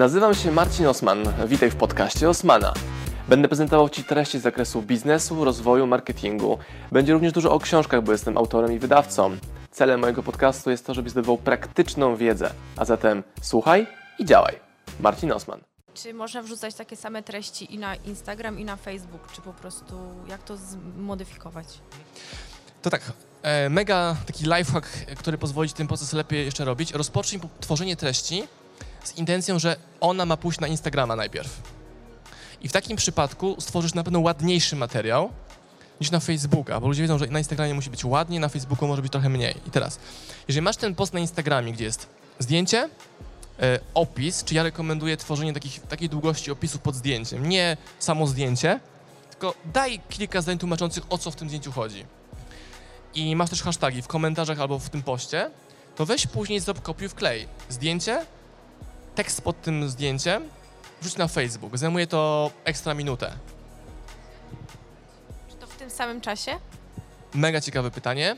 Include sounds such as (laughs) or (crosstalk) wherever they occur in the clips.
Nazywam się Marcin Osman. Witaj w podcaście Osmana. Będę prezentował Ci treści z zakresu biznesu, rozwoju, marketingu. Będzie również dużo o książkach, bo jestem autorem i wydawcą. Celem mojego podcastu jest to, żebyś zdobywał praktyczną wiedzę. A zatem słuchaj i działaj. Marcin Osman. Czy można wrzucać takie same treści i na Instagram, i na Facebook? Czy po prostu jak to zmodyfikować? To tak, e, mega taki lifehack, który pozwoli Ci ten proces lepiej jeszcze robić. Rozpocznij po- tworzenie treści z intencją, że ona ma pójść na Instagrama najpierw. I w takim przypadku stworzysz na pewno ładniejszy materiał niż na Facebooka, bo ludzie wiedzą, że na Instagramie musi być ładniej, na Facebooku może być trochę mniej. I teraz, jeżeli masz ten post na Instagramie, gdzie jest zdjęcie, e, opis, czy ja rekomenduję tworzenie takich, takiej długości opisów pod zdjęciem, nie samo zdjęcie, tylko daj kilka zdań tłumaczących, o co w tym zdjęciu chodzi i masz też hasztagi w komentarzach albo w tym poście, to weź później zrób kopiuj wklej. Zdjęcie, tekst pod tym zdjęciem, wrzuć na Facebook. Zajmuje to ekstra minutę. Czy to w tym samym czasie? Mega ciekawe pytanie.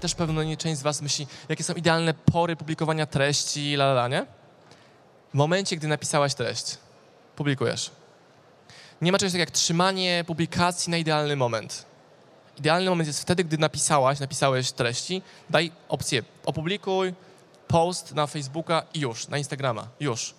Też pewno nie część z Was myśli, jakie są idealne pory publikowania treści, la, la, la, nie? W momencie, gdy napisałaś treść, publikujesz. Nie ma czegoś takiego jak trzymanie publikacji na idealny moment. Idealny moment jest wtedy, gdy napisałaś, napisałeś treści, daj opcję opublikuj, post na Facebooka i już, na Instagrama, już.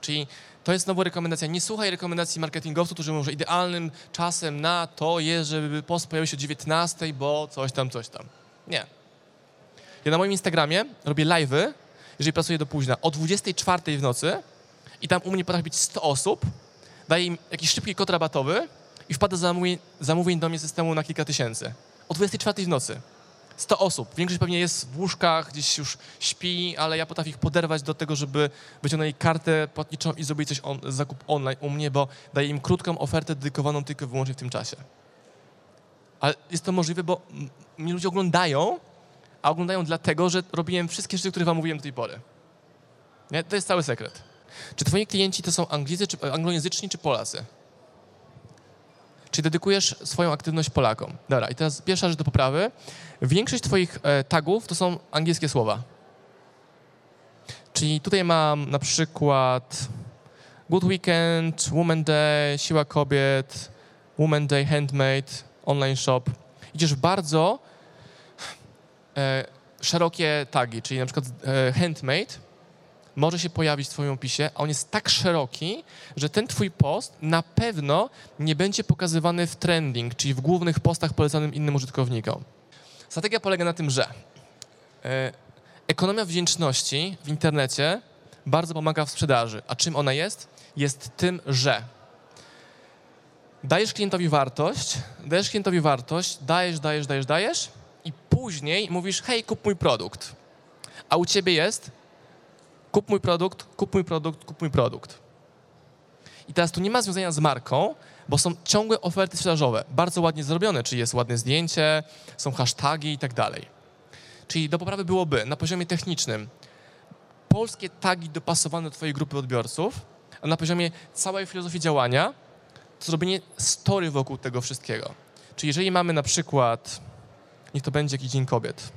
Czyli to jest znowu rekomendacja. Nie słuchaj rekomendacji marketingowców, którzy mówią, że idealnym czasem na to jest, żeby post pojawił się o 19, bo coś tam, coś tam. Nie. Ja na moim Instagramie robię live'y, jeżeli pracuję do późna, o 24 w nocy i tam u mnie potrafi być 100 osób, daję im jakiś szybki kod rabatowy i wpada zamówień, zamówień do mnie systemu na kilka tysięcy. O 24 w nocy. 100 osób. Większość pewnie jest w łóżkach, gdzieś już śpi, ale ja potrafię ich poderwać do tego, żeby wyciągnęli kartę płatniczą i zrobili coś on, zakup online u mnie, bo daję im krótką ofertę dedykowaną tylko i wyłącznie w tym czasie. Ale jest to możliwe, bo mnie ludzie oglądają, a oglądają dlatego, że robiłem wszystkie rzeczy, które wam mówiłem do tej pory. Nie? To jest cały sekret. Czy twoi klienci to są Anglicy, czy, anglojęzyczni, czy Polacy? Czy dedykujesz swoją aktywność Polakom? Dobra, i teraz pierwsza rzecz do poprawy. Większość twoich e, tagów to są angielskie słowa. Czyli tutaj mam na przykład Good Weekend, Woman Day, Siła Kobiet, Woman Day, Handmade, Online Shop. Idziesz bardzo e, szerokie tagi, czyli na przykład e, Handmade może się pojawić w twoim opisie, a on jest tak szeroki, że ten twój post na pewno nie będzie pokazywany w trending, czyli w głównych postach polecanym innym użytkownikom. Strategia polega na tym, że e, ekonomia wdzięczności w internecie bardzo pomaga w sprzedaży. A czym ona jest? Jest tym, że dajesz klientowi wartość, dajesz klientowi wartość, dajesz, dajesz, dajesz, dajesz i później mówisz, hej, kup mój produkt. A u ciebie jest kup mój produkt, kup mój produkt, kup mój produkt. I teraz tu nie ma związania z marką, bo są ciągłe oferty sprzedażowe, bardzo ładnie zrobione, czyli jest ładne zdjęcie, są hasztagi i tak dalej. Czyli do poprawy byłoby na poziomie technicznym polskie tagi dopasowane do twojej grupy odbiorców, a na poziomie całej filozofii działania to zrobienie story wokół tego wszystkiego. Czyli jeżeli mamy na przykład, niech to będzie jakiś Dzień Kobiet,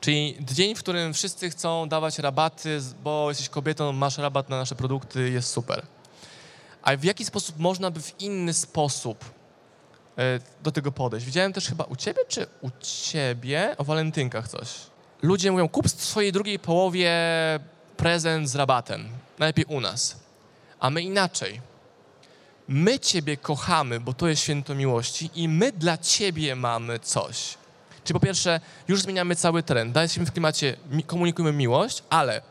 Czyli dzień, w którym wszyscy chcą dawać rabaty, bo jesteś kobietą, masz rabat na nasze produkty, jest super. A w jaki sposób można by w inny sposób e, do tego podejść? Widziałem też chyba u ciebie, czy u ciebie o walentynkach coś. Ludzie mówią, kup swojej drugiej połowie prezent z rabatem. Najlepiej u nas. A my inaczej. My ciebie kochamy, bo to jest święto miłości i my dla ciebie mamy coś. Czyli po pierwsze, już zmieniamy cały trend. Dajemy w klimacie, komunikujemy miłość, ale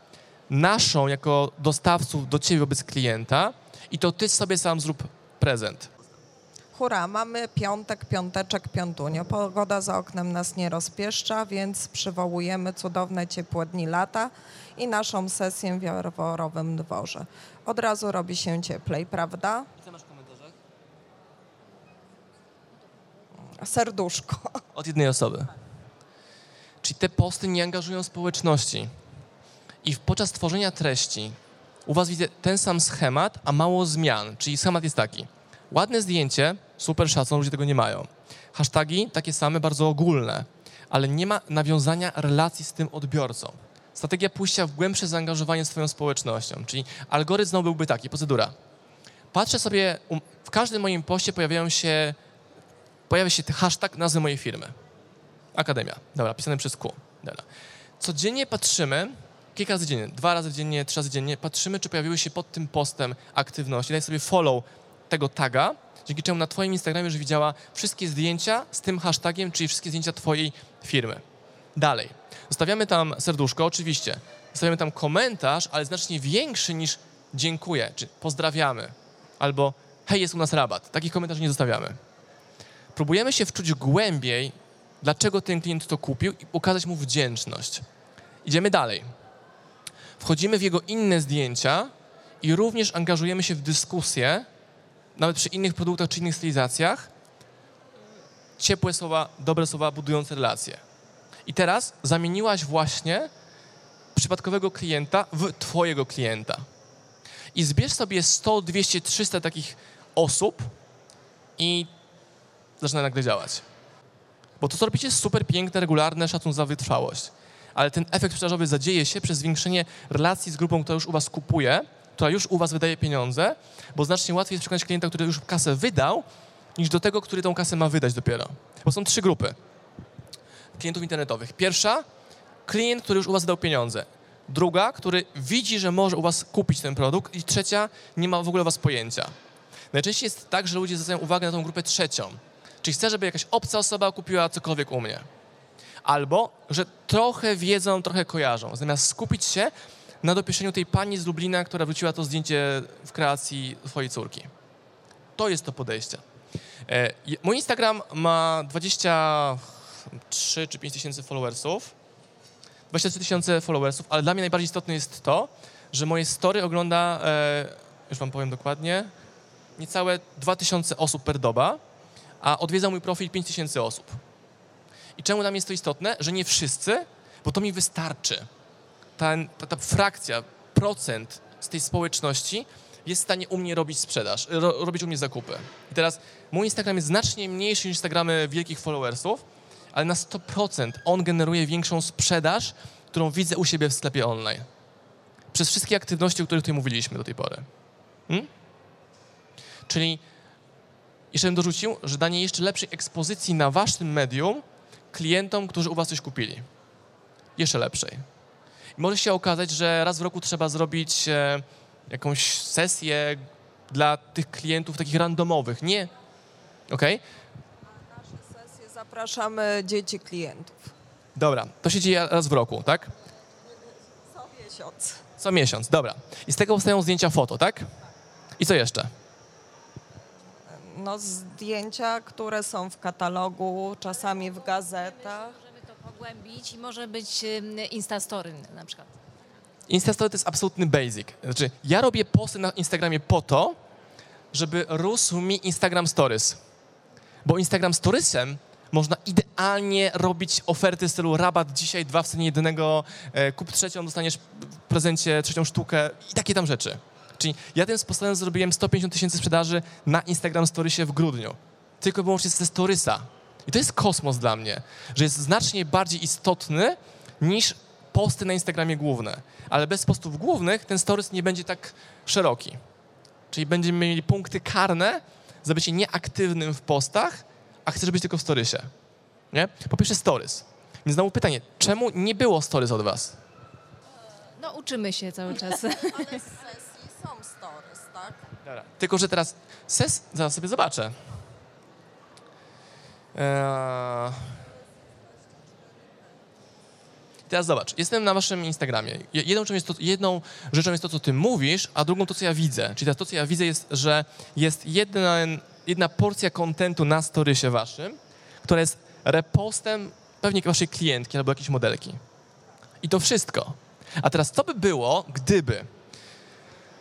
naszą jako dostawców do ciebie wobec klienta i to ty sobie sam zrób prezent. Hurra, mamy piątek, piąteczek, piątunio. Pogoda za oknem nas nie rozpieszcza, więc przywołujemy cudowne, ciepłe dni lata i naszą sesję w Jaworowym Dworze. Od razu robi się cieplej, prawda? Co masz w komentarzach? Serduszko. Od jednej osoby. Czyli te posty nie angażują społeczności. I podczas tworzenia treści u was widzę ten sam schemat, a mało zmian. Czyli schemat jest taki. Ładne zdjęcie, super szacun, ludzie tego nie mają. Hasztagi takie same, bardzo ogólne, ale nie ma nawiązania relacji z tym odbiorcą. strategia pójścia w głębsze zaangażowanie swoją społecznością, czyli algorytm byłby taki, procedura. Patrzę sobie, um, w każdym moim poście pojawiają się, pojawia się hashtag nazwy mojej firmy. Akademia, dobra, pisane przez Q. Dobra. Codziennie patrzymy, kilka razy dziennie, dwa razy dziennie, trzy razy dziennie, patrzymy, czy pojawiły się pod tym postem aktywności. Daj sobie follow tego taga, dzięki czemu na Twoim Instagramie już widziała wszystkie zdjęcia z tym hashtagiem, czyli wszystkie zdjęcia Twojej firmy. Dalej. Zostawiamy tam serduszko, oczywiście. Zostawiamy tam komentarz, ale znacznie większy niż dziękuję, czy pozdrawiamy, albo hej, jest u nas rabat. Takich komentarzy nie zostawiamy. Próbujemy się wczuć głębiej, dlaczego ten klient to kupił i pokazać mu wdzięczność. Idziemy dalej. Wchodzimy w jego inne zdjęcia i również angażujemy się w dyskusję, nawet przy innych produktach czy innych stylizacjach. Ciepłe słowa, dobre słowa, budujące relacje. I teraz zamieniłaś właśnie przypadkowego klienta w twojego klienta. I zbierz sobie 100, 200, 300 takich osób i zaczyna nagle działać. Bo to, co robicie, jest super piękne, regularne, szacun za wytrwałość. Ale ten efekt sprzedażowy zadzieje się przez zwiększenie relacji z grupą, która już u was kupuje, która już u was wydaje pieniądze, bo znacznie łatwiej jest przekonać klienta, który już kasę wydał, niż do tego, który tą kasę ma wydać dopiero. Bo są trzy grupy klientów internetowych. Pierwsza, klient, który już u was wydał pieniądze. Druga, który widzi, że może u was kupić ten produkt. I trzecia, nie ma w ogóle o was pojęcia. Najczęściej jest tak, że ludzie zwracają uwagę na tą grupę trzecią. Czyli chcę, żeby jakaś obca osoba kupiła cokolwiek u mnie. Albo, że trochę wiedzą, trochę kojarzą. Zamiast skupić się na dopieszeniu tej pani z Lublina, która wróciła to zdjęcie w kreacji swojej córki. To jest to podejście. E, Mój Instagram ma 23 czy 5 tysięcy followersów. 23 tysiące followersów, ale dla mnie najbardziej istotne jest to, że moje story ogląda, e, już wam powiem dokładnie, niecałe 2000 osób per doba, a odwiedza mój profil 5000 osób. I czemu mnie jest to istotne? Że nie wszyscy, bo to mi wystarczy. Ta, ta, ta frakcja, procent z tej społeczności jest w stanie u mnie robić sprzedaż, ro, robić u mnie zakupy. I teraz mój Instagram jest znacznie mniejszy niż Instagramy wielkich followersów, ale na 100% on generuje większą sprzedaż, którą widzę u siebie w sklepie online. Przez wszystkie aktywności, o których tutaj mówiliśmy do tej pory. Hmm? Czyli jeszcze bym dorzucił, że danie jeszcze lepszej ekspozycji na waszym medium klientom, którzy u was coś kupili. Jeszcze lepszej. I może się okazać, że raz w roku trzeba zrobić e, jakąś sesję dla tych klientów takich randomowych. Nie. Okej? nasze sesje zapraszamy dzieci klientów. Dobra. To się dzieje raz w roku, tak? Co miesiąc. Co miesiąc, dobra. I z tego powstają zdjęcia foto, tak? I co jeszcze? No, zdjęcia, które są w katalogu, czasami w gazetach. Możemy to pogłębić i może być Instastory na przykład. Instastory to jest absolutny basic. Znaczy, ja robię posty na Instagramie po to, żeby rósł mi Instagram Stories. Bo Instagram Storiesem można idealnie robić oferty w stylu rabat dzisiaj, dwa w cenie jednego, e, kup trzecią, dostaniesz w prezencie trzecią sztukę i takie tam rzeczy. Czyli ja tym sposobem zrobiłem 150 tysięcy sprzedaży na Instagram Storiesie w grudniu. Tylko i wyłącznie ze Storiesa. I to jest kosmos dla mnie, że jest znacznie bardziej istotny niż posty na Instagramie główne. Ale bez postów głównych ten Stories nie będzie tak szeroki. Czyli będziemy mieli punkty karne za bycie nieaktywnym w postach, a chcesz być tylko w Storiesie. Nie? Po pierwsze Stories. Więc znowu pytanie, czemu nie było Stories od was? No uczymy się cały czas. (laughs) (laughs) Są stories, tak? Dobra. Tylko, że teraz ses, zaraz sobie zobaczę. Eee... Teraz zobacz, jestem na waszym Instagramie. Je- Jedną rzeczą, jest to, jedną rzeczą jest to, co ty mówisz, a drugą to, co ja widzę. Czyli teraz to, co ja widzę jest, że jest jedna, jedna porcja kontentu na storysie waszym, która jest repostem pewnie waszej klientki albo jakiejś modelki. I to wszystko. A teraz co by było, gdyby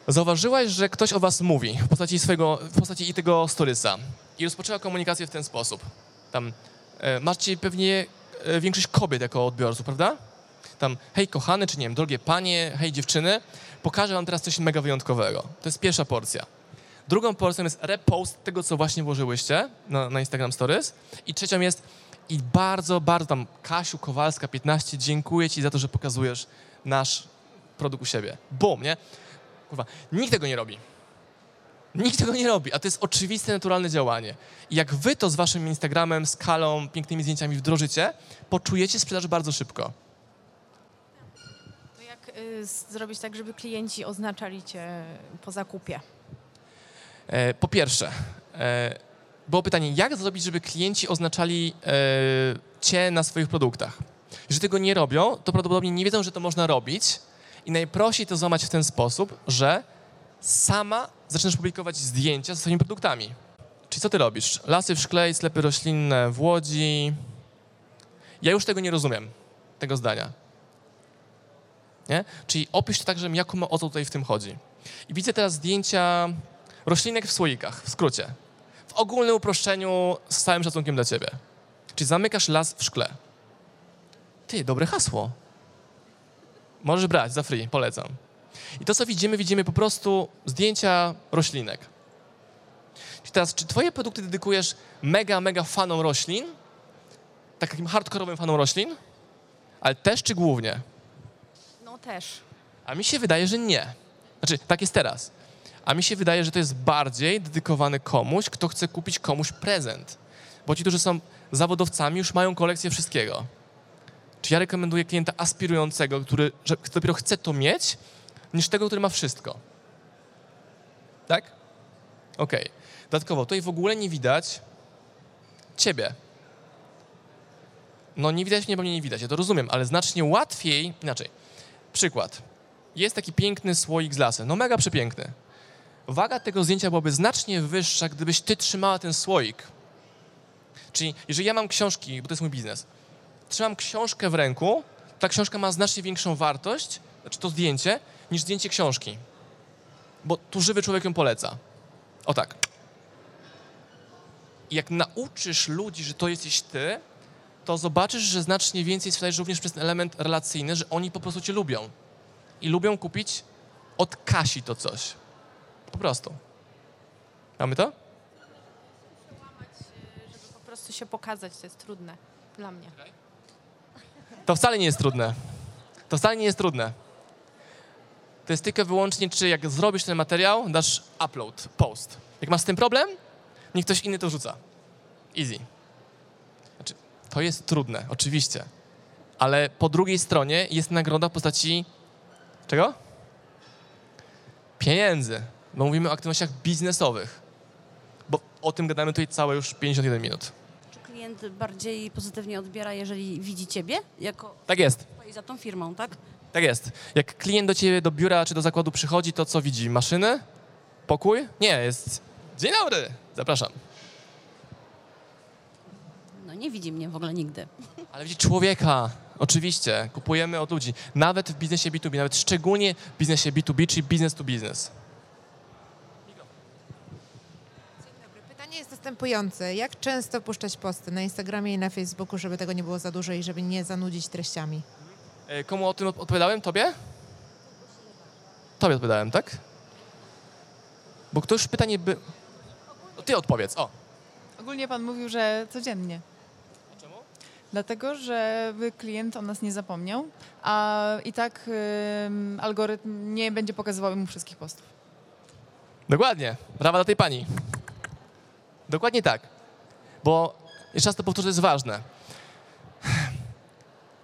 Zauważyłaś, że ktoś o was mówi w postaci swojego, w postaci i tego storysa i rozpoczęła komunikację w ten sposób. Tam e, macie pewnie e, większość kobiet jako odbiorców, prawda? Tam, hej kochany, czy nie wiem, drogie panie, hej dziewczyny, pokażę wam teraz coś mega wyjątkowego. To jest pierwsza porcja. Drugą porcją jest repost tego, co właśnie włożyłyście na, na Instagram Stories. I trzecią jest i bardzo, bardzo tam Kasiu Kowalska 15, dziękuję ci za to, że pokazujesz nasz produkt u siebie. Bum, nie? Kurwa, nikt tego nie robi. Nikt tego nie robi, a to jest oczywiste, naturalne działanie. I jak wy to z waszym Instagramem, skalą, pięknymi zdjęciami wdrożycie, poczujecie sprzedaż bardzo szybko. To jak y, zrobić tak, żeby klienci oznaczali cię po zakupie? E, po pierwsze, e, było pytanie, jak zrobić, żeby klienci oznaczali e, cię na swoich produktach? Jeżeli tego nie robią, to prawdopodobnie nie wiedzą, że to można robić i najprościej to złamać w ten sposób, że sama zaczynasz publikować zdjęcia ze swoimi produktami. Czyli co ty robisz? Lasy w szkle i sklepy roślinne w Łodzi. Ja już tego nie rozumiem, tego zdania. Nie? Czyli opisz to tak, żebym o co tutaj w tym chodzi. I widzę teraz zdjęcia roślinek w słoikach, w skrócie. W ogólnym uproszczeniu z całym szacunkiem dla ciebie. Czyli zamykasz las w szkle. Ty, dobre hasło. Możesz brać za free, polecam. I to, co widzimy, widzimy po prostu zdjęcia roślinek. Czyli teraz, czy twoje produkty dedykujesz mega, mega fanom roślin? Tak Takim hardkorowym fanom roślin? Ale też czy głównie? No też. A mi się wydaje, że nie. Znaczy, tak jest teraz. A mi się wydaje, że to jest bardziej dedykowane komuś, kto chce kupić komuś prezent. Bo ci, którzy są zawodowcami, już mają kolekcję wszystkiego. Czy ja rekomenduję klienta aspirującego, który że dopiero chce to mieć, niż tego, który ma wszystko? Tak? Okej. Dodatkowo, tutaj w ogóle nie widać ciebie. No nie widać mnie, bo mnie nie widać, ja to rozumiem, ale znacznie łatwiej, inaczej. Przykład. Jest taki piękny słoik z lasem, no mega przepiękny. Waga tego zdjęcia byłaby znacznie wyższa, gdybyś ty trzymała ten słoik. Czyli jeżeli ja mam książki, bo to jest mój biznes, trzymam książkę w ręku, ta książka ma znacznie większą wartość, znaczy to zdjęcie, niż zdjęcie książki. Bo tu żywy człowiek ją poleca. O tak. Jak nauczysz ludzi, że to jesteś ty, to zobaczysz, że znacznie więcej sprzedajesz również przez ten element relacyjny, że oni po prostu cię lubią. I lubią kupić od Kasi to coś. Po prostu. Mamy to? Żeby po prostu się pokazać, to jest trudne dla mnie. To wcale nie jest trudne. To wcale nie jest trudne. To jest tylko wyłącznie, czy jak zrobisz ten materiał, dasz upload, post. Jak masz z tym problem, niech ktoś inny to rzuca. Easy. Znaczy, to jest trudne, oczywiście. Ale po drugiej stronie jest nagroda w postaci czego? Pieniędzy. Bo mówimy o aktywnościach biznesowych. Bo o tym gadamy tutaj całe już 51 minut. Klient bardziej pozytywnie odbiera, jeżeli widzi ciebie jako Tak jest. za tą firmą, tak? Tak jest. Jak klient do ciebie, do biura czy do zakładu przychodzi, to co widzi? Maszyny? Pokój? Nie, jest. Dzień dobry, zapraszam. No nie widzi mnie w ogóle nigdy. (laughs) Ale widzi człowieka. Oczywiście, kupujemy od ludzi. Nawet w biznesie B2B, nawet szczególnie w biznesie B2B, czyli business to business. Następujące. Jak często puszczać posty na Instagramie i na Facebooku, żeby tego nie było za dużo i żeby nie zanudzić treściami? E, Komu o tym odpowiadałem? Tobie? Tobie odpowiadałem, tak? Bo ktoś pytanie by... No Ty odpowiedz, o. Ogólnie pan mówił, że codziennie. Czemu? Dlatego, żeby klient o nas nie zapomniał, a i tak ym, algorytm nie będzie pokazywał mu wszystkich postów. Dokładnie. Brawa dla tej pani. Dokładnie tak. Bo, jeszcze raz to powtórzę, to jest ważne. (sighs)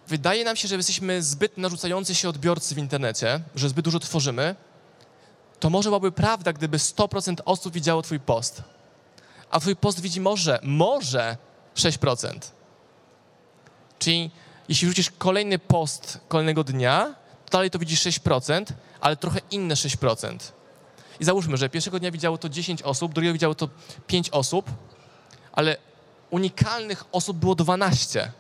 Wydaje nam się, że jesteśmy zbyt narzucający się odbiorcy w internecie, że zbyt dużo tworzymy. To może byłaby prawda, gdyby 100% osób widziało twój post. A twój post widzi może, może 6%. Czyli jeśli wrzucisz kolejny post kolejnego dnia, to dalej to widzisz 6%, ale trochę inne 6%. I załóżmy, że pierwszego dnia widziało to 10 osób, drugiego widziało to 5 osób, ale unikalnych osób było 12.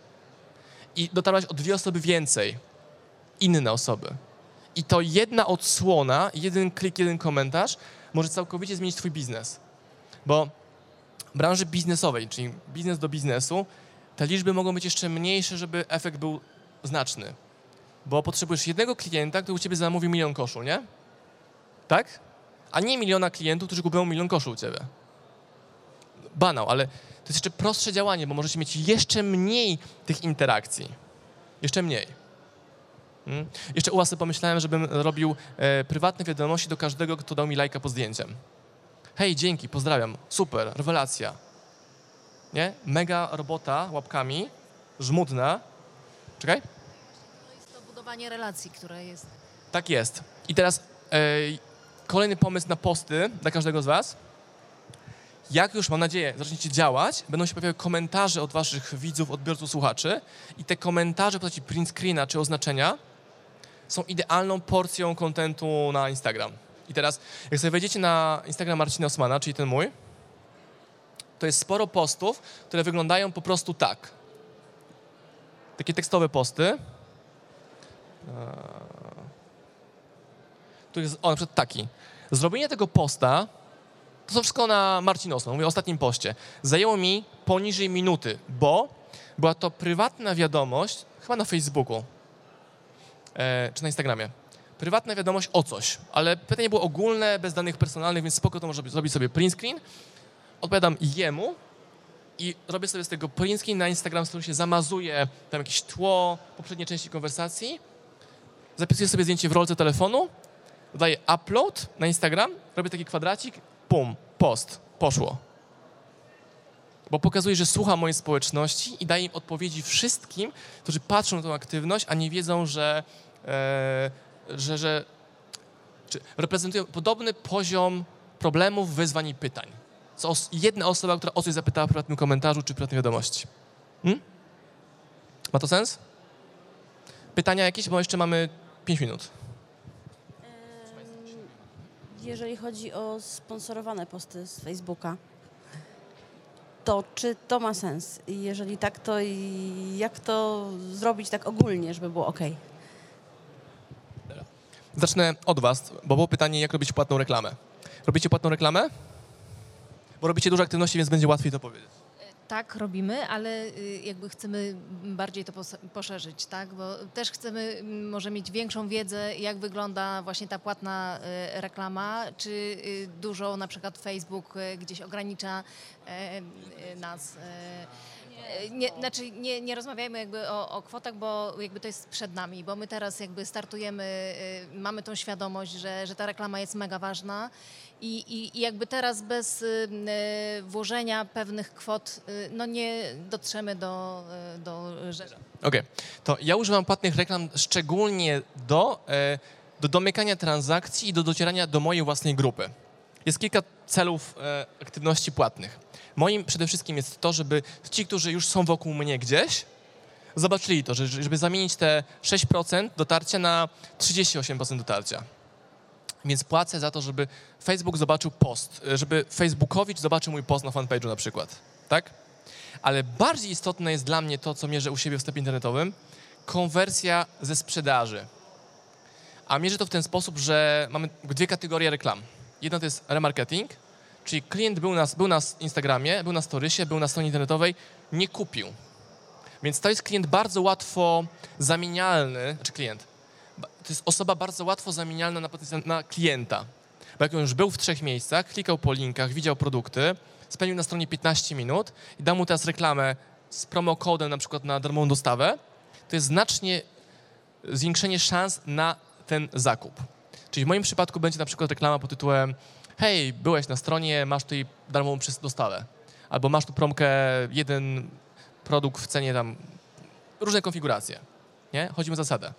I dotarłaś o dwie osoby więcej. Inne osoby. I to jedna odsłona, jeden klik, jeden komentarz może całkowicie zmienić twój biznes. Bo w branży biznesowej, czyli biznes do biznesu, te liczby mogą być jeszcze mniejsze, żeby efekt był znaczny. Bo potrzebujesz jednego klienta, który u ciebie zamówi milion koszul, nie? Tak? A nie miliona klientów, którzy kupują milion koszul u ciebie. Banał, ale to jest jeszcze prostsze działanie, bo możecie mieć jeszcze mniej tych interakcji. Jeszcze mniej. Mm. Jeszcze u was pomyślałem, żebym robił e, prywatne wiadomości do każdego, kto dał mi lajka pod zdjęciem. Hej, dzięki, pozdrawiam, super, rewelacja. Nie? Mega robota łapkami, żmudna. Czekaj. To jest to budowanie relacji, które jest. Tak jest. I teraz e, kolejny pomysł na posty dla każdego z Was. Jak już, mam nadzieję, zaczniecie działać, będą się pojawiały komentarze od Waszych widzów, odbiorców, słuchaczy i te komentarze w postaci print screena czy oznaczenia są idealną porcją kontentu na Instagram. I teraz, jak sobie wejdziecie na Instagram Marcina Osmana, czyli ten mój, to jest sporo postów, które wyglądają po prostu tak. Takie tekstowe posty. Tu jest, o, na przykład taki. Zrobienie tego posta, to są wszystko na Marcin mówię o ostatnim poście, zajęło mi poniżej minuty, bo była to prywatna wiadomość, chyba na Facebooku, e, czy na Instagramie. Prywatna wiadomość o coś, ale pytanie było ogólne, bez danych personalnych, więc spoko to może zrobić sobie print screen. Odpowiadam jemu i robię sobie z tego print na Instagram, z którym się zamazuje tam jakieś tło poprzedniej części konwersacji. Zapisuję sobie zdjęcie w rolce telefonu, dodaję upload na Instagram, robię taki kwadracik, pum, post, poszło. Bo pokazuje, że słucha mojej społeczności i daje im odpowiedzi wszystkim, którzy patrzą na tą aktywność, a nie wiedzą, że, e, że, że reprezentują podobny poziom problemów, wyzwań i pytań. Co os- jedna osoba, która o coś zapytała w prywatnym komentarzu czy prywatnej wiadomości. Hmm? Ma to sens? Pytania jakieś? Bo jeszcze mamy 5 minut. Jeżeli chodzi o sponsorowane posty z Facebooka, to czy to ma sens? Jeżeli tak, to jak to zrobić tak ogólnie, żeby było ok? Zacznę od Was, bo było pytanie, jak robić płatną reklamę. Robicie płatną reklamę? Bo robicie dużo aktywności, więc będzie łatwiej to powiedzieć. Tak, robimy, ale y, jakby chcemy bardziej to pos- poszerzyć, tak? Bo też chcemy może mieć większą wiedzę, jak wygląda właśnie ta płatna y, reklama, czy y, dużo na przykład Facebook gdzieś ogranicza e, nas. Nie, znaczy nie, nie rozmawiajmy jakby o, o kwotach, bo jakby to jest przed nami, bo my teraz jakby startujemy, y, mamy tą świadomość, że, że ta reklama jest mega ważna i, i, i jakby teraz bez y, y, włożenia pewnych kwot y, no nie dotrzemy do, y, do rzeczy. Okej, to ja używam płatnych reklam szczególnie do, e, do domykania transakcji i do docierania do mojej własnej grupy. Jest kilka celów e, aktywności płatnych. Moim przede wszystkim jest to, żeby ci, którzy już są wokół mnie gdzieś, zobaczyli to, że- żeby zamienić te 6% dotarcia na 38% dotarcia. Więc płacę za to, żeby Facebook zobaczył post, żeby Facebookowicz zobaczył mój post na fanpage'u na przykład, tak? Ale bardziej istotne jest dla mnie to, co mierzę u siebie w sklepie internetowym, konwersja ze sprzedaży. A mierzę to w ten sposób, że mamy dwie kategorie reklam. Jedna to jest remarketing, czyli klient był na, był na Instagramie, był na Storysie, był na stronie internetowej, nie kupił. Więc to jest klient bardzo łatwo zamienialny, czy klient, ba- to jest osoba bardzo łatwo zamienialna na, na klienta. Bo jak on już był w trzech miejscach, klikał po linkach, widział produkty, spędził na stronie 15 minut i dam mu teraz reklamę z promokodem na przykład na darmową dostawę, to jest znacznie zwiększenie szans na ten zakup. Czyli w moim przypadku będzie na przykład reklama pod tytułem hej, byłeś na stronie, masz tutaj darmową dostawę. Albo masz tu promkę, jeden produkt w cenie tam, różne konfiguracje. Nie? Chodzi o zasadę.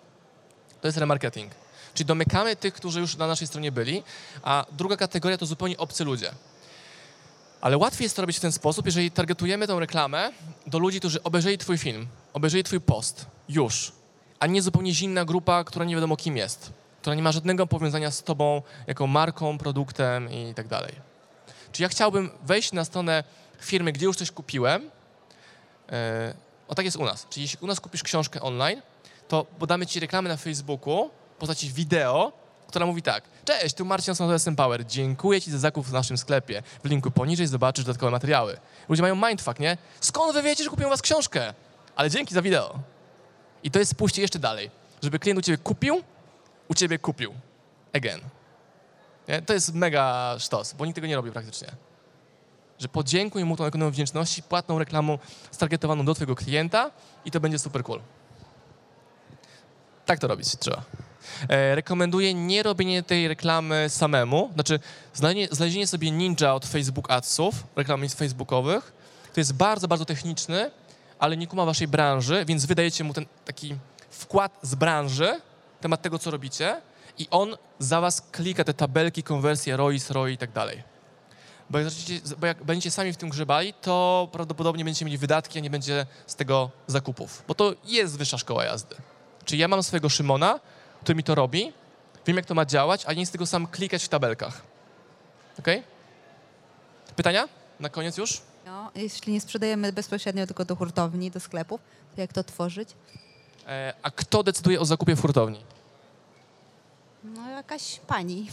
To jest remarketing. Czyli domykamy tych, którzy już na naszej stronie byli, a druga kategoria to zupełnie obcy ludzie. Ale łatwiej jest to robić w ten sposób, jeżeli targetujemy tą reklamę do ludzi, którzy obejrzeli Twój film, obejrzeli Twój post już, a nie zupełnie zimna grupa, która nie wiadomo kim jest, która nie ma żadnego powiązania z Tobą jako marką, produktem i tak dalej. Czyli ja chciałbym wejść na stronę firmy, gdzie już coś kupiłem. e, O tak jest u nas. Czyli jeśli u nas kupisz książkę online, to podamy Ci reklamę na Facebooku postaci wideo, która mówi tak. Cześć, tu Marcin z SM Power. Dziękuję Ci za zakup w naszym sklepie. W linku poniżej zobaczysz dodatkowe materiały. Ludzie mają mindfuck, nie? Skąd wy wiecie, że kupiłem u was książkę? Ale dzięki za wideo. I to jest pójście jeszcze dalej. Żeby klient u Ciebie kupił, u Ciebie kupił. Again. Nie? To jest mega sztos, bo nikt tego nie robi praktycznie. Że podziękuj mu tą ekonomią wdzięczności płatną reklamą stargetowaną do Twojego klienta i to będzie super cool. Tak to robić trzeba. E, rekomenduję nie robienie tej reklamy samemu. Znaczy, znalezienie, sobie ninja od Facebook Adsów, reklam facebookowych, to jest bardzo, bardzo techniczny, ale nie kuma waszej branży, więc wydajecie mu ten taki wkład z branży, temat tego, co robicie i on za was klika te tabelki, konwersje, ROIS, ROI i tak dalej. Bo jak, bo jak będziecie sami w tym grzebali, to prawdopodobnie będziecie mieli wydatki, a nie będzie z tego zakupów, bo to jest wyższa szkoła jazdy. Czyli ja mam swojego Szymona, który mi to robi, wiem jak to ma działać, a nie jest tego sam klikać w tabelkach. Ok? Pytania? Na koniec już? No, jeśli nie sprzedajemy bezpośrednio tylko do hurtowni, do sklepów, to jak to tworzyć? E, a kto decyduje o zakupie w hurtowni? No jakaś pani.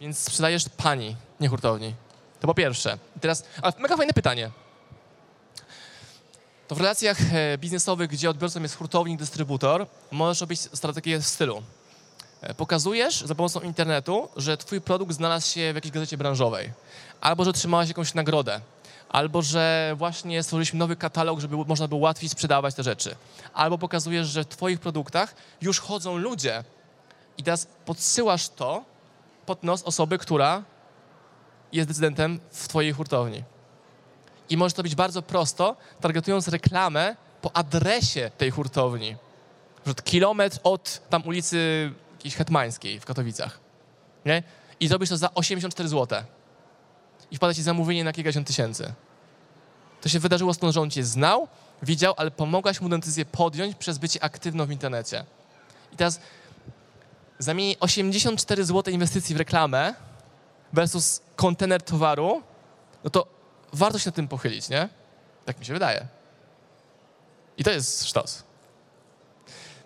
Więc sprzedajesz pani, nie hurtowni. To po pierwsze. Teraz, ale mega fajne pytanie. To w relacjach e, biznesowych, gdzie odbiorcą jest hurtownik, dystrybutor, możesz robić strategię w stylu. E, Pokazujesz za pomocą internetu, że twój produkt znalazł się w jakiejś gazecie branżowej, albo że otrzymałeś jakąś nagrodę, albo że właśnie stworzyliśmy nowy katalog, żeby można było łatwiej sprzedawać te rzeczy. Albo pokazujesz, że w twoich produktach już chodzą ludzie i teraz podsyłasz to pod nos osoby, która jest decydentem w twojej hurtowni. I może to być bardzo prosto, targetując reklamę po adresie tej hurtowni. Przykład kilometr od tam ulicy jakiejś Hetmańskiej w Katowicach. Nie? I zrobisz to za 84 zł. I wpada ci zamówienie na kilkadziesiąt tysięcy. To się wydarzyło stąd, że on cię znał, widział, ale pomogłaś mu decyzję podjąć przez bycie aktywną w internecie. I teraz zamieni 84 zł inwestycji w reklamę versus kontener towaru, no to warto się nad tym pochylić, nie? Tak mi się wydaje. I to jest sztos.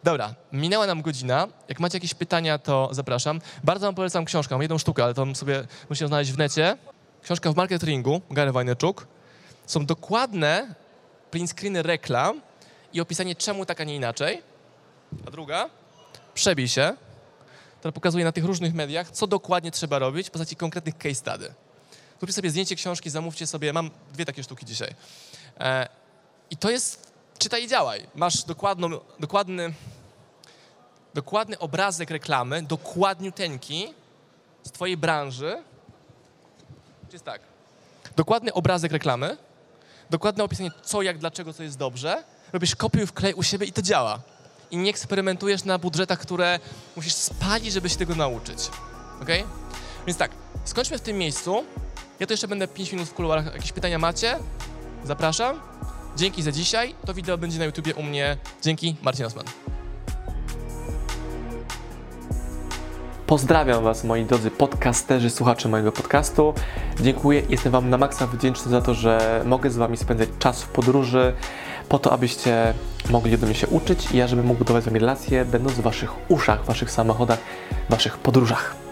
Dobra, minęła nam godzina. Jak macie jakieś pytania, to zapraszam. Bardzo wam polecam książkę. Mam jedną sztukę, ale to sobie musicie znaleźć w necie. Książka w marketingu, Gary Vaynerchuk. Są dokładne print screeny reklam i opisanie czemu tak, a nie inaczej. A druga, przebij się, która pokazuje na tych różnych mediach, co dokładnie trzeba robić w postaci konkretnych case study. Zróbcie sobie zdjęcie książki, zamówcie sobie, mam dwie takie sztuki dzisiaj. E, I to jest, czytaj i działaj. Masz dokładną, dokładny, dokładny obrazek reklamy, dokładniuteńki z twojej branży. Czy jest tak? Dokładny obrazek reklamy, dokładne opisanie co, jak, dlaczego, co jest dobrze. Robisz kopiuj, wklej u siebie i to działa. I nie eksperymentujesz na budżetach, które musisz spalić, żeby się tego nauczyć. Ok? Więc tak, skończmy w tym miejscu. Ja to jeszcze będę 5 minut w kuluarach. Jakieś pytania macie? Zapraszam. Dzięki za dzisiaj. To wideo będzie na YouTubie u mnie. Dzięki, Marcin Osman. Pozdrawiam Was, moi drodzy podcasterzy, słuchacze mojego podcastu. Dziękuję, jestem Wam na maksa wdzięczny za to, że mogę z Wami spędzać czas w podróży, po to, abyście mogli ode mnie się uczyć i ja, żebym mógł budować z Wami relacje, będąc w Waszych uszach, Waszych samochodach, Waszych podróżach.